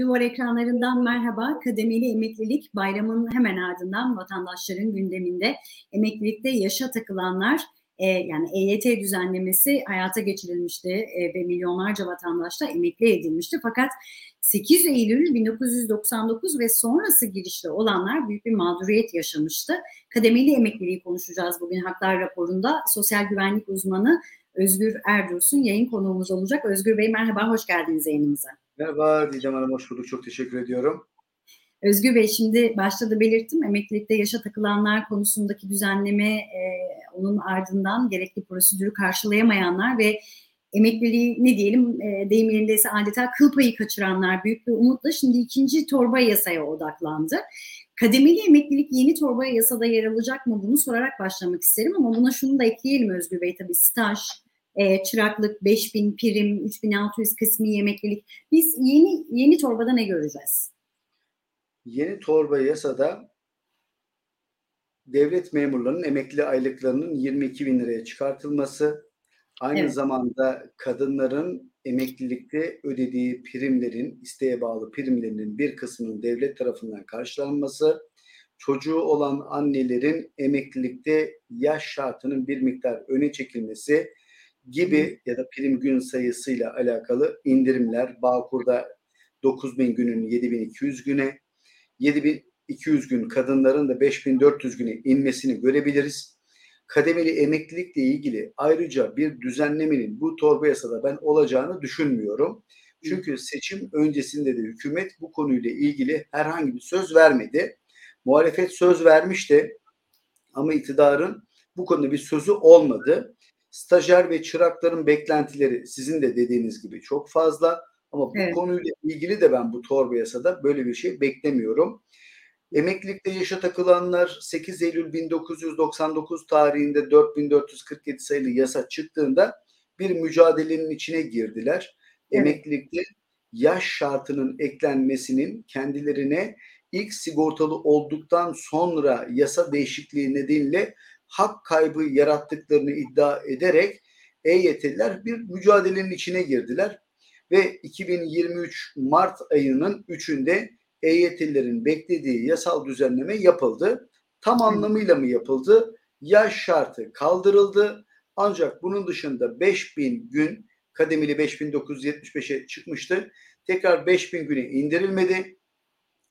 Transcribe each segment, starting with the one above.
Duvar ekranlarından merhaba. Kademeli emeklilik bayramın hemen ardından vatandaşların gündeminde emeklilikte yaşa takılanlar e, yani EYT düzenlemesi hayata geçirilmişti e, ve milyonlarca vatandaş da emekli edilmişti. Fakat 8 Eylül 1999 ve sonrası girişli olanlar büyük bir mağduriyet yaşamıştı. Kademeli emekliliği konuşacağız bugün Haklar raporunda. Sosyal güvenlik uzmanı Özgür Erdursun yayın konuğumuz olacak. Özgür Bey merhaba, hoş geldiniz yayınımıza. Merhaba Didem Hanım, hoş bulduk. Çok teşekkür ediyorum. Özgür Bey şimdi başta da belirttim emeklilikte yaşa takılanlar konusundaki düzenleme e, onun ardından gerekli prosedürü karşılayamayanlar ve emekliliği ne diyelim e, deyim yerindeyse adeta kıl payı kaçıranlar büyük bir umutla şimdi ikinci torba yasaya odaklandı. Kademeli emeklilik yeni torba yasada yer alacak mı bunu sorarak başlamak isterim ama buna şunu da ekleyelim Özgür Bey tabii staj, e, çıraklık, 5000 prim, 3600 kısmi emeklilik. Biz yeni yeni torbada ne göreceğiz? Yeni torba yasada devlet memurlarının emekli aylıklarının 22 bin liraya çıkartılması, aynı evet. zamanda kadınların emeklilikte ödediği primlerin, isteğe bağlı primlerinin bir kısmının devlet tarafından karşılanması, çocuğu olan annelerin emeklilikte yaş şartının bir miktar öne çekilmesi gibi ya da prim gün sayısıyla alakalı indirimler Bağkur'da 9000 günün 7200 güne 7200 gün kadınların da 5400 güne inmesini görebiliriz. Kademeli emeklilikle ilgili ayrıca bir düzenlemenin bu torba yasada ben olacağını düşünmüyorum. Çünkü seçim öncesinde de hükümet bu konuyla ilgili herhangi bir söz vermedi. Muhalefet söz vermişti ama iktidarın bu konuda bir sözü olmadı. Stajyer ve çırakların beklentileri sizin de dediğiniz gibi çok fazla. Ama bu evet. konuyla ilgili de ben bu torba yasada böyle bir şey beklemiyorum. Emeklilikte yaşa takılanlar 8 Eylül 1999 tarihinde 4447 sayılı yasa çıktığında bir mücadelenin içine girdiler. Evet. Emeklilikte yaş şartının eklenmesinin kendilerine ilk sigortalı olduktan sonra yasa değişikliği nedeniyle hak kaybı yarattıklarını iddia ederek EYT'liler bir mücadelenin içine girdiler ve 2023 Mart ayının 3'ünde EYT'lilerin beklediği yasal düzenleme yapıldı. Tam anlamıyla mı yapıldı? Yaş şartı kaldırıldı. Ancak bunun dışında 5000 gün kademeli 5975'e çıkmıştı. Tekrar 5000 güne indirilmedi.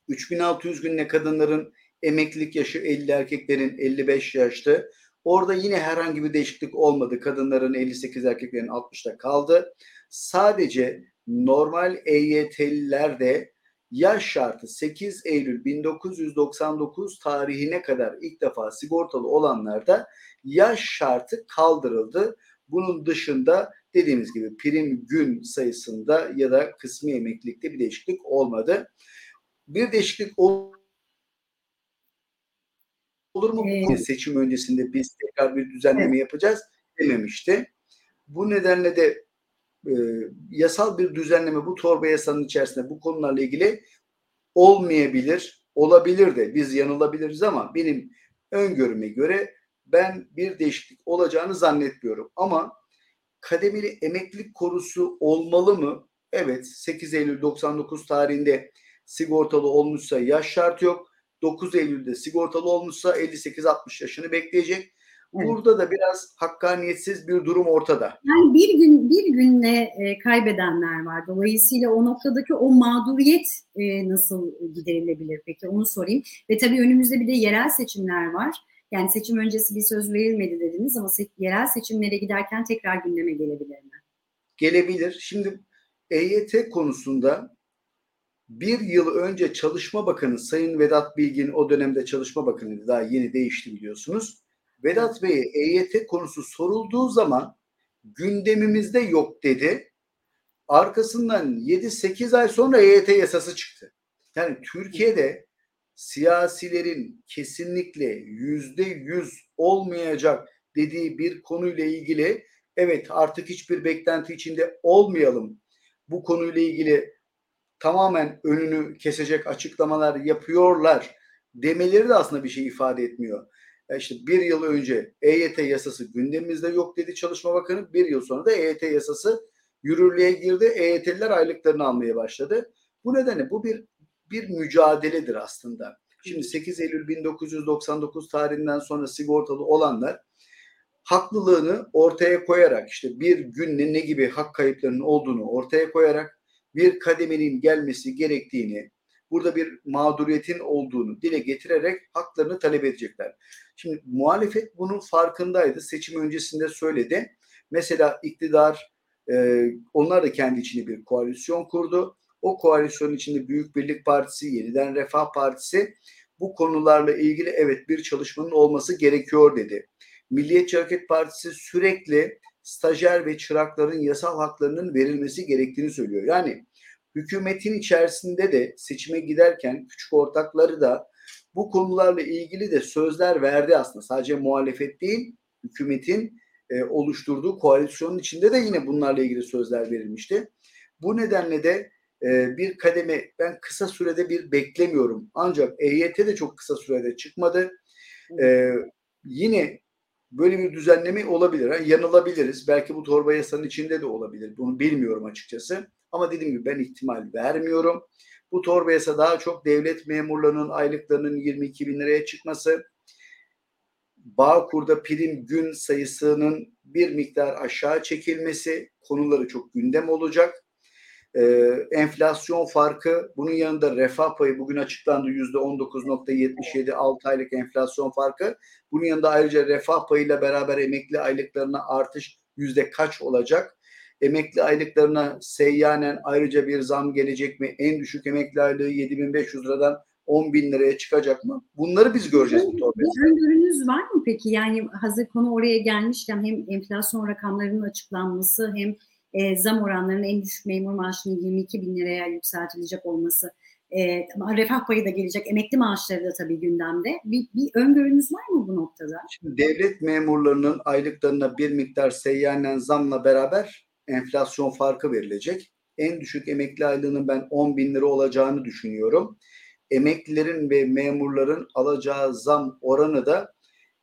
3600 günle kadınların emeklilik yaşı 50 erkeklerin 55 yaştı. Orada yine herhangi bir değişiklik olmadı. Kadınların 58 erkeklerin 60'ta kaldı. Sadece normal EYT'liler de yaş şartı 8 Eylül 1999 tarihine kadar ilk defa sigortalı olanlarda yaş şartı kaldırıldı. Bunun dışında dediğimiz gibi prim gün sayısında ya da kısmi emeklilikte bir değişiklik olmadı. Bir değişiklik olur mu? Evet. Seçim öncesinde biz tekrar bir düzenleme evet. yapacağız dememişti. Bu nedenle de e, yasal bir düzenleme bu torba yasanın içerisinde bu konularla ilgili olmayabilir, olabilir de biz yanılabiliriz ama benim öngörüme göre ben bir değişiklik olacağını zannetmiyorum. Ama kademeli emeklilik korusu olmalı mı? Evet 8 Eylül 99 tarihinde sigortalı olmuşsa yaş şart yok. 9 Eylül'de sigortalı olmuşsa 58-60 yaşını bekleyecek. Burada da biraz hakkaniyetsiz bir durum ortada. Yani bir gün bir günle e, kaybedenler var. Dolayısıyla o noktadaki o mağduriyet e, nasıl giderilebilir peki onu sorayım. Ve tabii önümüzde bir de yerel seçimler var. Yani seçim öncesi bir söz verilmedi dediniz ama se- yerel seçimlere giderken tekrar gündeme gelebilir mi? Gelebilir. Şimdi EYT konusunda bir yıl önce Çalışma Bakanı Sayın Vedat Bilgin o dönemde Çalışma Bakanıydı daha yeni değişti biliyorsunuz Vedat Bey'e EYT konusu sorulduğu zaman gündemimizde yok dedi. Arkasından 7-8 ay sonra EYT yasası çıktı. Yani Türkiye'de siyasilerin kesinlikle yüzde yüz olmayacak dediği bir konuyla ilgili evet artık hiçbir beklenti içinde olmayalım. Bu konuyla ilgili tamamen önünü kesecek açıklamalar yapıyorlar demeleri de aslında bir şey ifade etmiyor. E, işte bir yıl önce EYT yasası gündemimizde yok dedi Çalışma Bakanı. Bir yıl sonra da EYT yasası yürürlüğe girdi. EYT'liler aylıklarını almaya başladı. Bu nedenle bu bir bir mücadeledir aslında. Şimdi 8 Eylül 1999 tarihinden sonra sigortalı olanlar haklılığını ortaya koyarak işte bir günle ne gibi hak kayıplarının olduğunu ortaya koyarak bir kademenin gelmesi gerektiğini, burada bir mağduriyetin olduğunu dile getirerek haklarını talep edecekler. Şimdi muhalefet bunun farkındaydı. Seçim öncesinde söyledi. Mesela iktidar e, onlar da kendi içinde bir koalisyon kurdu. O koalisyonun içinde Büyük Birlik Partisi, Yeniden Refah Partisi bu konularla ilgili evet bir çalışmanın olması gerekiyor dedi. Milliyetçi Hareket Partisi sürekli stajyer ve çırakların yasal haklarının verilmesi gerektiğini söylüyor. Yani hükümetin içerisinde de seçime giderken küçük ortakları da bu konularla ilgili de sözler verdi aslında. Sadece muhalefet değil, hükümetin e, oluşturduğu koalisyonun içinde de yine bunlarla ilgili sözler verilmişti. Bu nedenle de e, bir kademe ben kısa sürede bir beklemiyorum. Ancak EYT de çok kısa sürede çıkmadı. E, yine böyle bir düzenleme olabilir. Yani yanılabiliriz. Belki bu torba yasanın içinde de olabilir. Bunu bilmiyorum açıkçası. Ama dediğim gibi ben ihtimal vermiyorum. Bu torba yasa daha çok devlet memurlarının aylıklarının 22 bin liraya çıkması, Bağkur'da prim gün sayısının bir miktar aşağı çekilmesi konuları çok gündem olacak. Ee, enflasyon farkı, bunun yanında refah payı bugün açıklandı yüzde 19.77 6 aylık enflasyon farkı. Bunun yanında ayrıca refah payıyla beraber emekli aylıklarına artış yüzde kaç olacak? Emekli aylıklarına seyyanen ayrıca bir zam gelecek mi? En düşük emekli aylığı 7500 liradan 10 bin liraya çıkacak mı? Bunları biz göreceğiz bu. Bir öngörünüz var mı peki? Yani hazır konu oraya gelmişken hem enflasyon rakamlarının açıklanması hem e, zam oranlarının en düşük memur maaşının 22 bin liraya yükseltilecek olması e, refah payı da gelecek, emekli maaşları da tabii gündemde. Bir, bir öngörünüz var mı bu noktada? Şimdi devlet memurlarının aylıklarına bir miktar seyyanen zamla beraber enflasyon farkı verilecek. En düşük emekli aylığının ben 10 bin lira olacağını düşünüyorum. Emeklilerin ve memurların alacağı zam oranı da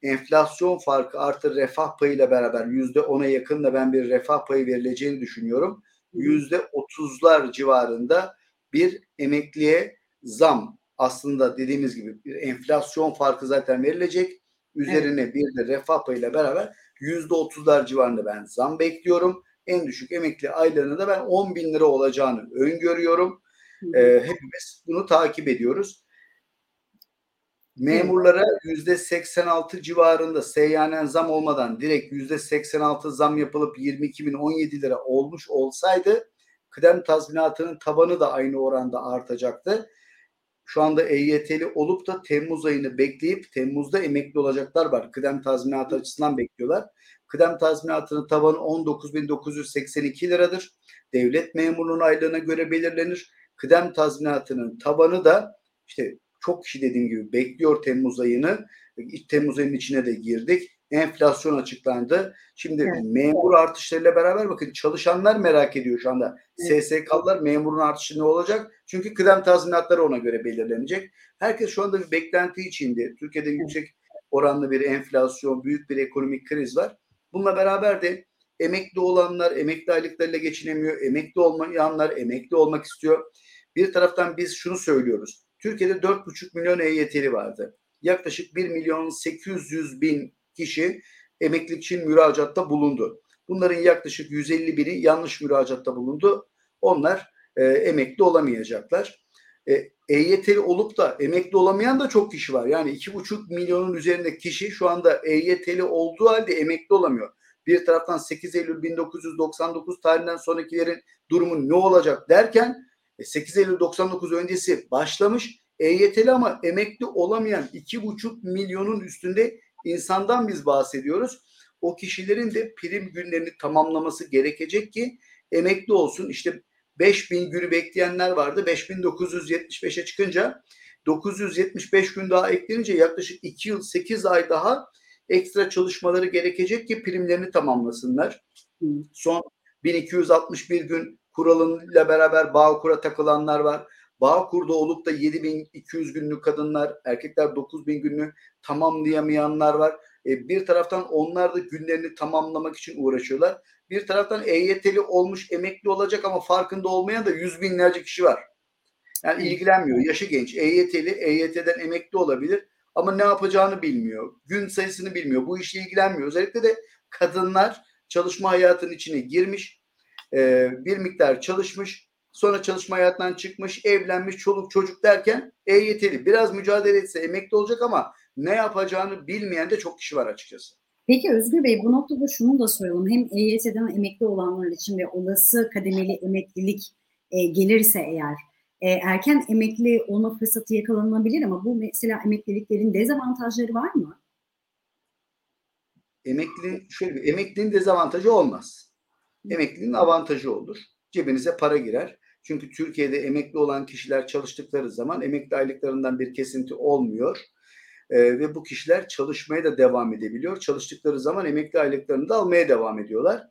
enflasyon farkı artı refah payıyla beraber yüzde ona yakın da ben bir refah payı verileceğini düşünüyorum. Yüzde otuzlar civarında bir emekliye zam aslında dediğimiz gibi bir enflasyon farkı zaten verilecek. Üzerine evet. bir de refah payıyla beraber yüzde otuzlar civarında ben zam bekliyorum. En düşük emekli aylarında da ben 10 bin lira olacağını öngörüyorum. Ee, hepimiz bunu takip ediyoruz. Memurlara yüzde 86 civarında seyyanen zam olmadan direkt yüzde 86 zam yapılıp 22 bin 17 lira olmuş olsaydı kıdem tazminatının tabanı da aynı oranda artacaktı. Şu anda EYT'li olup da Temmuz ayını bekleyip Temmuz'da emekli olacaklar var. Kıdem tazminatı açısından bekliyorlar. Kıdem tazminatının tabanı 19.982 liradır. Devlet memurunun aylığına göre belirlenir. Kıdem tazminatının tabanı da işte çok kişi dediğim gibi bekliyor Temmuz ayını. Temmuz ayının içine de girdik. Enflasyon açıklandı. Şimdi evet. memur artışlarıyla beraber bakın çalışanlar merak ediyor şu anda. Evet. SSK'lar memurun artışı ne olacak? Çünkü kıdem tazminatları ona göre belirlenecek. Herkes şu anda bir beklenti içinde. Türkiye'de evet. yüksek oranlı bir enflasyon, büyük bir ekonomik kriz var. Bununla beraber de emekli olanlar emekli aylıklarıyla geçinemiyor. Emekli olmayanlar emekli olmak istiyor. Bir taraftan biz şunu söylüyoruz. Türkiye'de 4,5 milyon EYT'li vardı. Yaklaşık 1 milyon 800 bin kişi emeklilik için müracaatta bulundu. Bunların yaklaşık 150 bini yanlış müracaatta bulundu. Onlar e, emekli olamayacaklar. E, EYT'li olup da emekli olamayan da çok kişi var. Yani 2,5 milyonun üzerinde kişi şu anda EYT'li olduğu halde emekli olamıyor. Bir taraftan 8 Eylül 1999 tarihinden sonrakilerin durumu ne olacak derken 8 e, Eylül 99 öncesi başlamış. EYT'li ama emekli olamayan 2,5 milyonun üstünde insandan biz bahsediyoruz. O kişilerin de prim günlerini tamamlaması gerekecek ki emekli olsun. İşte 5000 günü bekleyenler vardı. 5975'e çıkınca 975 gün daha eklenince yaklaşık 2 yıl 8 ay daha ekstra çalışmaları gerekecek ki primlerini tamamlasınlar. Son 1261 gün kuralıyla beraber Bağkur'a takılanlar var. Bağkur'da olup da 7200 günlük kadınlar, erkekler 9000 günlük tamamlayamayanlar var. E, bir taraftan onlar da günlerini tamamlamak için uğraşıyorlar. Bir taraftan EYT'li olmuş emekli olacak ama farkında olmayan da yüz binlerce kişi var. Yani ilgilenmiyor. Yaşı genç, EYT'li, EYT'den emekli olabilir ama ne yapacağını bilmiyor. Gün sayısını bilmiyor. Bu işle ilgilenmiyor. Özellikle de kadınlar çalışma hayatının içine girmiş, e, bir miktar çalışmış, sonra çalışma hayatından çıkmış, evlenmiş, çoluk çocuk derken EYT'li. Biraz mücadele etse emekli olacak ama ne yapacağını bilmeyen de çok kişi var açıkçası. Peki Özgür Bey bu noktada şunu da soralım. Hem EYT'den emekli olanlar için ve olası kademeli emeklilik e, gelirse eğer e, erken emekli olma fırsatı yakalanabilir ama bu mesela emekliliklerin dezavantajları var mı? Emekliliğin şöyle bir emekliliğin dezavantajı olmaz. Emekliliğin avantajı olur. Cebinize para girer. Çünkü Türkiye'de emekli olan kişiler çalıştıkları zaman emekli aylıklarından bir kesinti olmuyor. Ee, ve bu kişiler çalışmaya da devam edebiliyor. Çalıştıkları zaman emekli aylıklarını da almaya devam ediyorlar.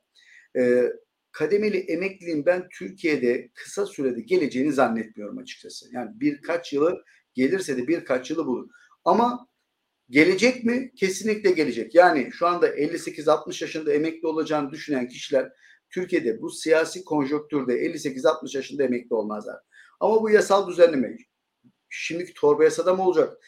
Ee, kademeli emekliliğin ben Türkiye'de kısa sürede geleceğini zannetmiyorum açıkçası. Yani birkaç yılı gelirse de birkaç yılı bulur. Ama gelecek mi? Kesinlikle gelecek. Yani şu anda 58-60 yaşında emekli olacağını düşünen kişiler Türkiye'de bu siyasi konjonktürde 58-60 yaşında emekli olmazlar. Ama bu yasal düzenleme şimdiki torba yasada mı olacak?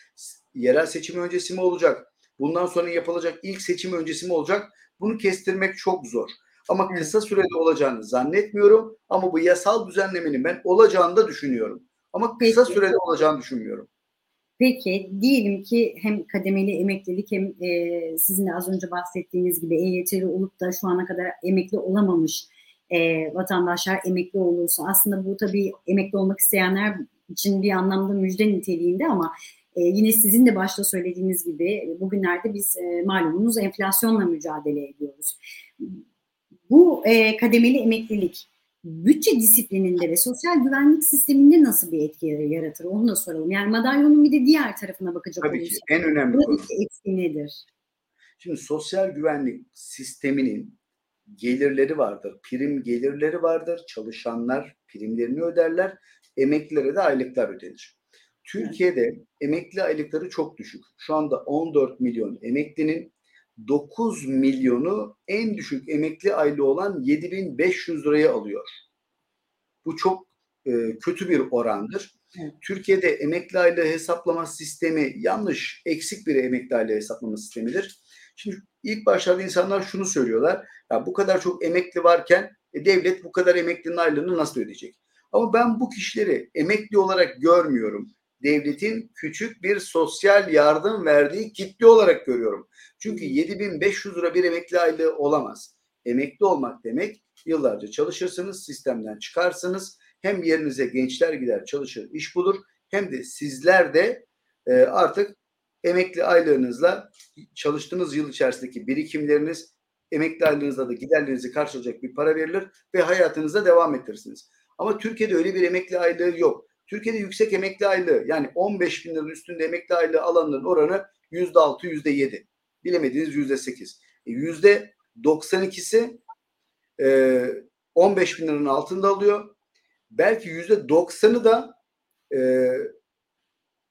Yerel seçim öncesi mi olacak? Bundan sonra yapılacak ilk seçim öncesi mi olacak? Bunu kestirmek çok zor. Ama kısa sürede olacağını zannetmiyorum. Ama bu yasal düzenlemenin ben olacağını da düşünüyorum. Ama kısa Peki. sürede olacağını düşünmüyorum. Peki diyelim ki hem kademeli emeklilik hem e, sizin de az önce bahsettiğiniz gibi EYT'li olup da şu ana kadar emekli olamamış e, vatandaşlar emekli olursa aslında bu tabii emekli olmak isteyenler için bir anlamda müjde niteliğinde ama e, yine sizin de başta söylediğiniz gibi bugünlerde biz e, malumunuz enflasyonla mücadele ediyoruz. Bu e, kademeli emeklilik bütçe disiplininde ve sosyal güvenlik sisteminde nasıl bir etki yaratır? Onu da soralım. Yani madalyonun bir de diğer tarafına bakacak Tabii olursak. Tabii ki en önemli konu. etki nedir? Şimdi sosyal güvenlik sisteminin gelirleri vardır. Prim gelirleri vardır. Çalışanlar primlerini öderler. Emeklilere de aylıklar ödenir. Türkiye'de emekli aylıkları çok düşük. Şu anda 14 milyon emeklinin 9 milyonu en düşük emekli aylığı olan 7500 liraya alıyor. Bu çok e, kötü bir orandır. Evet. Türkiye'de emekli aylığı hesaplama sistemi yanlış, eksik bir emekli aylığı hesaplama sistemidir. Şimdi ilk başlarda insanlar şunu söylüyorlar. Ya bu kadar çok emekli varken e, devlet bu kadar emeklinin aylığını nasıl ödeyecek? Ama ben bu kişileri emekli olarak görmüyorum devletin küçük bir sosyal yardım verdiği kitle olarak görüyorum. Çünkü 7500 lira bir emekli aylığı olamaz. Emekli olmak demek yıllarca çalışırsınız, sistemden çıkarsınız. Hem yerinize gençler gider çalışır, iş bulur. Hem de sizler de e, artık emekli aylığınızla çalıştığınız yıl içerisindeki birikimleriniz, emekli aylığınızla da giderlerinizi karşılayacak bir para verilir ve hayatınıza devam ettirirsiniz. Ama Türkiye'de öyle bir emekli aylığı yok. Türkiye'de yüksek emekli aylığı yani 15 bin liranın üstünde emekli aylığı alanların oranı yüzde altı, yüzde yedi. Bilemediğiniz yüzde sekiz. E, yüzde 92'si 15 bin liranın altında alıyor. Belki yüzde 90'ı da e,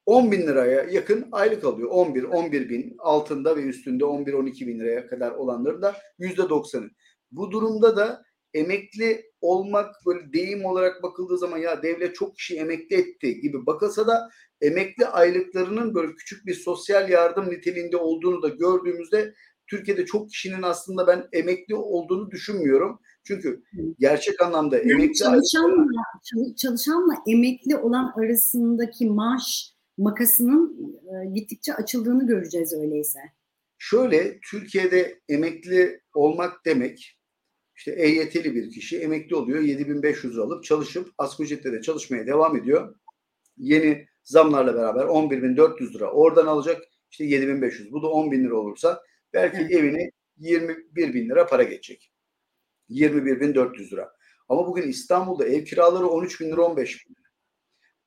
10 bin liraya yakın aylık alıyor. 11, 11 bin altında ve üstünde 11, 12 bin liraya kadar olanların da yüzde 90'ı. Bu durumda da emekli olmak böyle deyim olarak bakıldığı zaman ya devlet çok kişi emekli etti gibi bakılsa da emekli aylıklarının böyle küçük bir sosyal yardım niteliğinde olduğunu da gördüğümüzde Türkiye'de çok kişinin aslında ben emekli olduğunu düşünmüyorum. Çünkü gerçek anlamda yani emekli çalışanla, aylıkları... çalışanla emekli olan arasındaki maaş makasının e, gittikçe açıldığını göreceğiz öyleyse. Şöyle Türkiye'de emekli olmak demek işte EYT'li bir kişi emekli oluyor 7500 alıp çalışıp asgari ücretle de çalışmaya devam ediyor. Yeni zamlarla beraber 11.400 lira oradan alacak işte 7500 bu da 10.000 lira olursa belki evet. evine 21 bin lira para geçecek. 21.400 lira. Ama bugün İstanbul'da ev kiraları 13 bin lira 15 bin lira.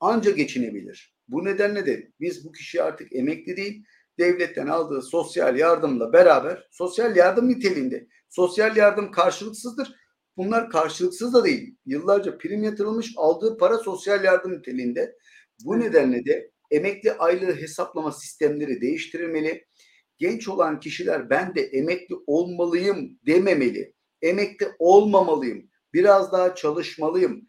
Anca geçinebilir. Bu nedenle de biz bu kişi artık emekli değil devletten aldığı sosyal yardımla beraber sosyal yardım niteliğinde sosyal yardım karşılıksızdır. Bunlar karşılıksız da değil. Yıllarca prim yatırılmış aldığı para sosyal yardım niteliğinde. Bu nedenle de emekli aylığı hesaplama sistemleri değiştirilmeli. Genç olan kişiler ben de emekli olmalıyım dememeli. Emekli olmamalıyım. Biraz daha çalışmalıyım.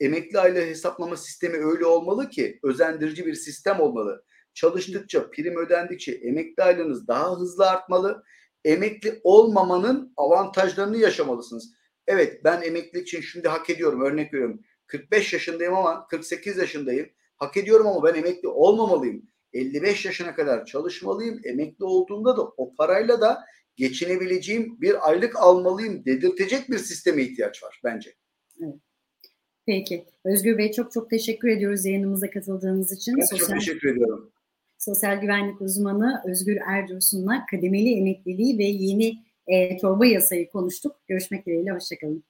emekli aylığı hesaplama sistemi öyle olmalı ki özendirici bir sistem olmalı. Çalıştıkça, prim ödendikçe emekli aylığınız daha hızlı artmalı. Emekli olmamanın avantajlarını yaşamalısınız. Evet ben emeklilik için şimdi hak ediyorum. Örnek veriyorum. 45 yaşındayım ama 48 yaşındayım. Hak ediyorum ama ben emekli olmamalıyım. 55 yaşına kadar çalışmalıyım. Emekli olduğumda da o parayla da geçinebileceğim bir aylık almalıyım dedirtecek bir sisteme ihtiyaç var bence. Evet. Peki. Özgür Bey çok çok teşekkür ediyoruz yayınımıza katıldığınız için. Ben Sosyal... çok teşekkür ediyorum. Sosyal güvenlik uzmanı Özgür Erdursun'la kademeli emekliliği ve yeni e, torba yasayı konuştuk. Görüşmek dileğiyle, hoşçakalın.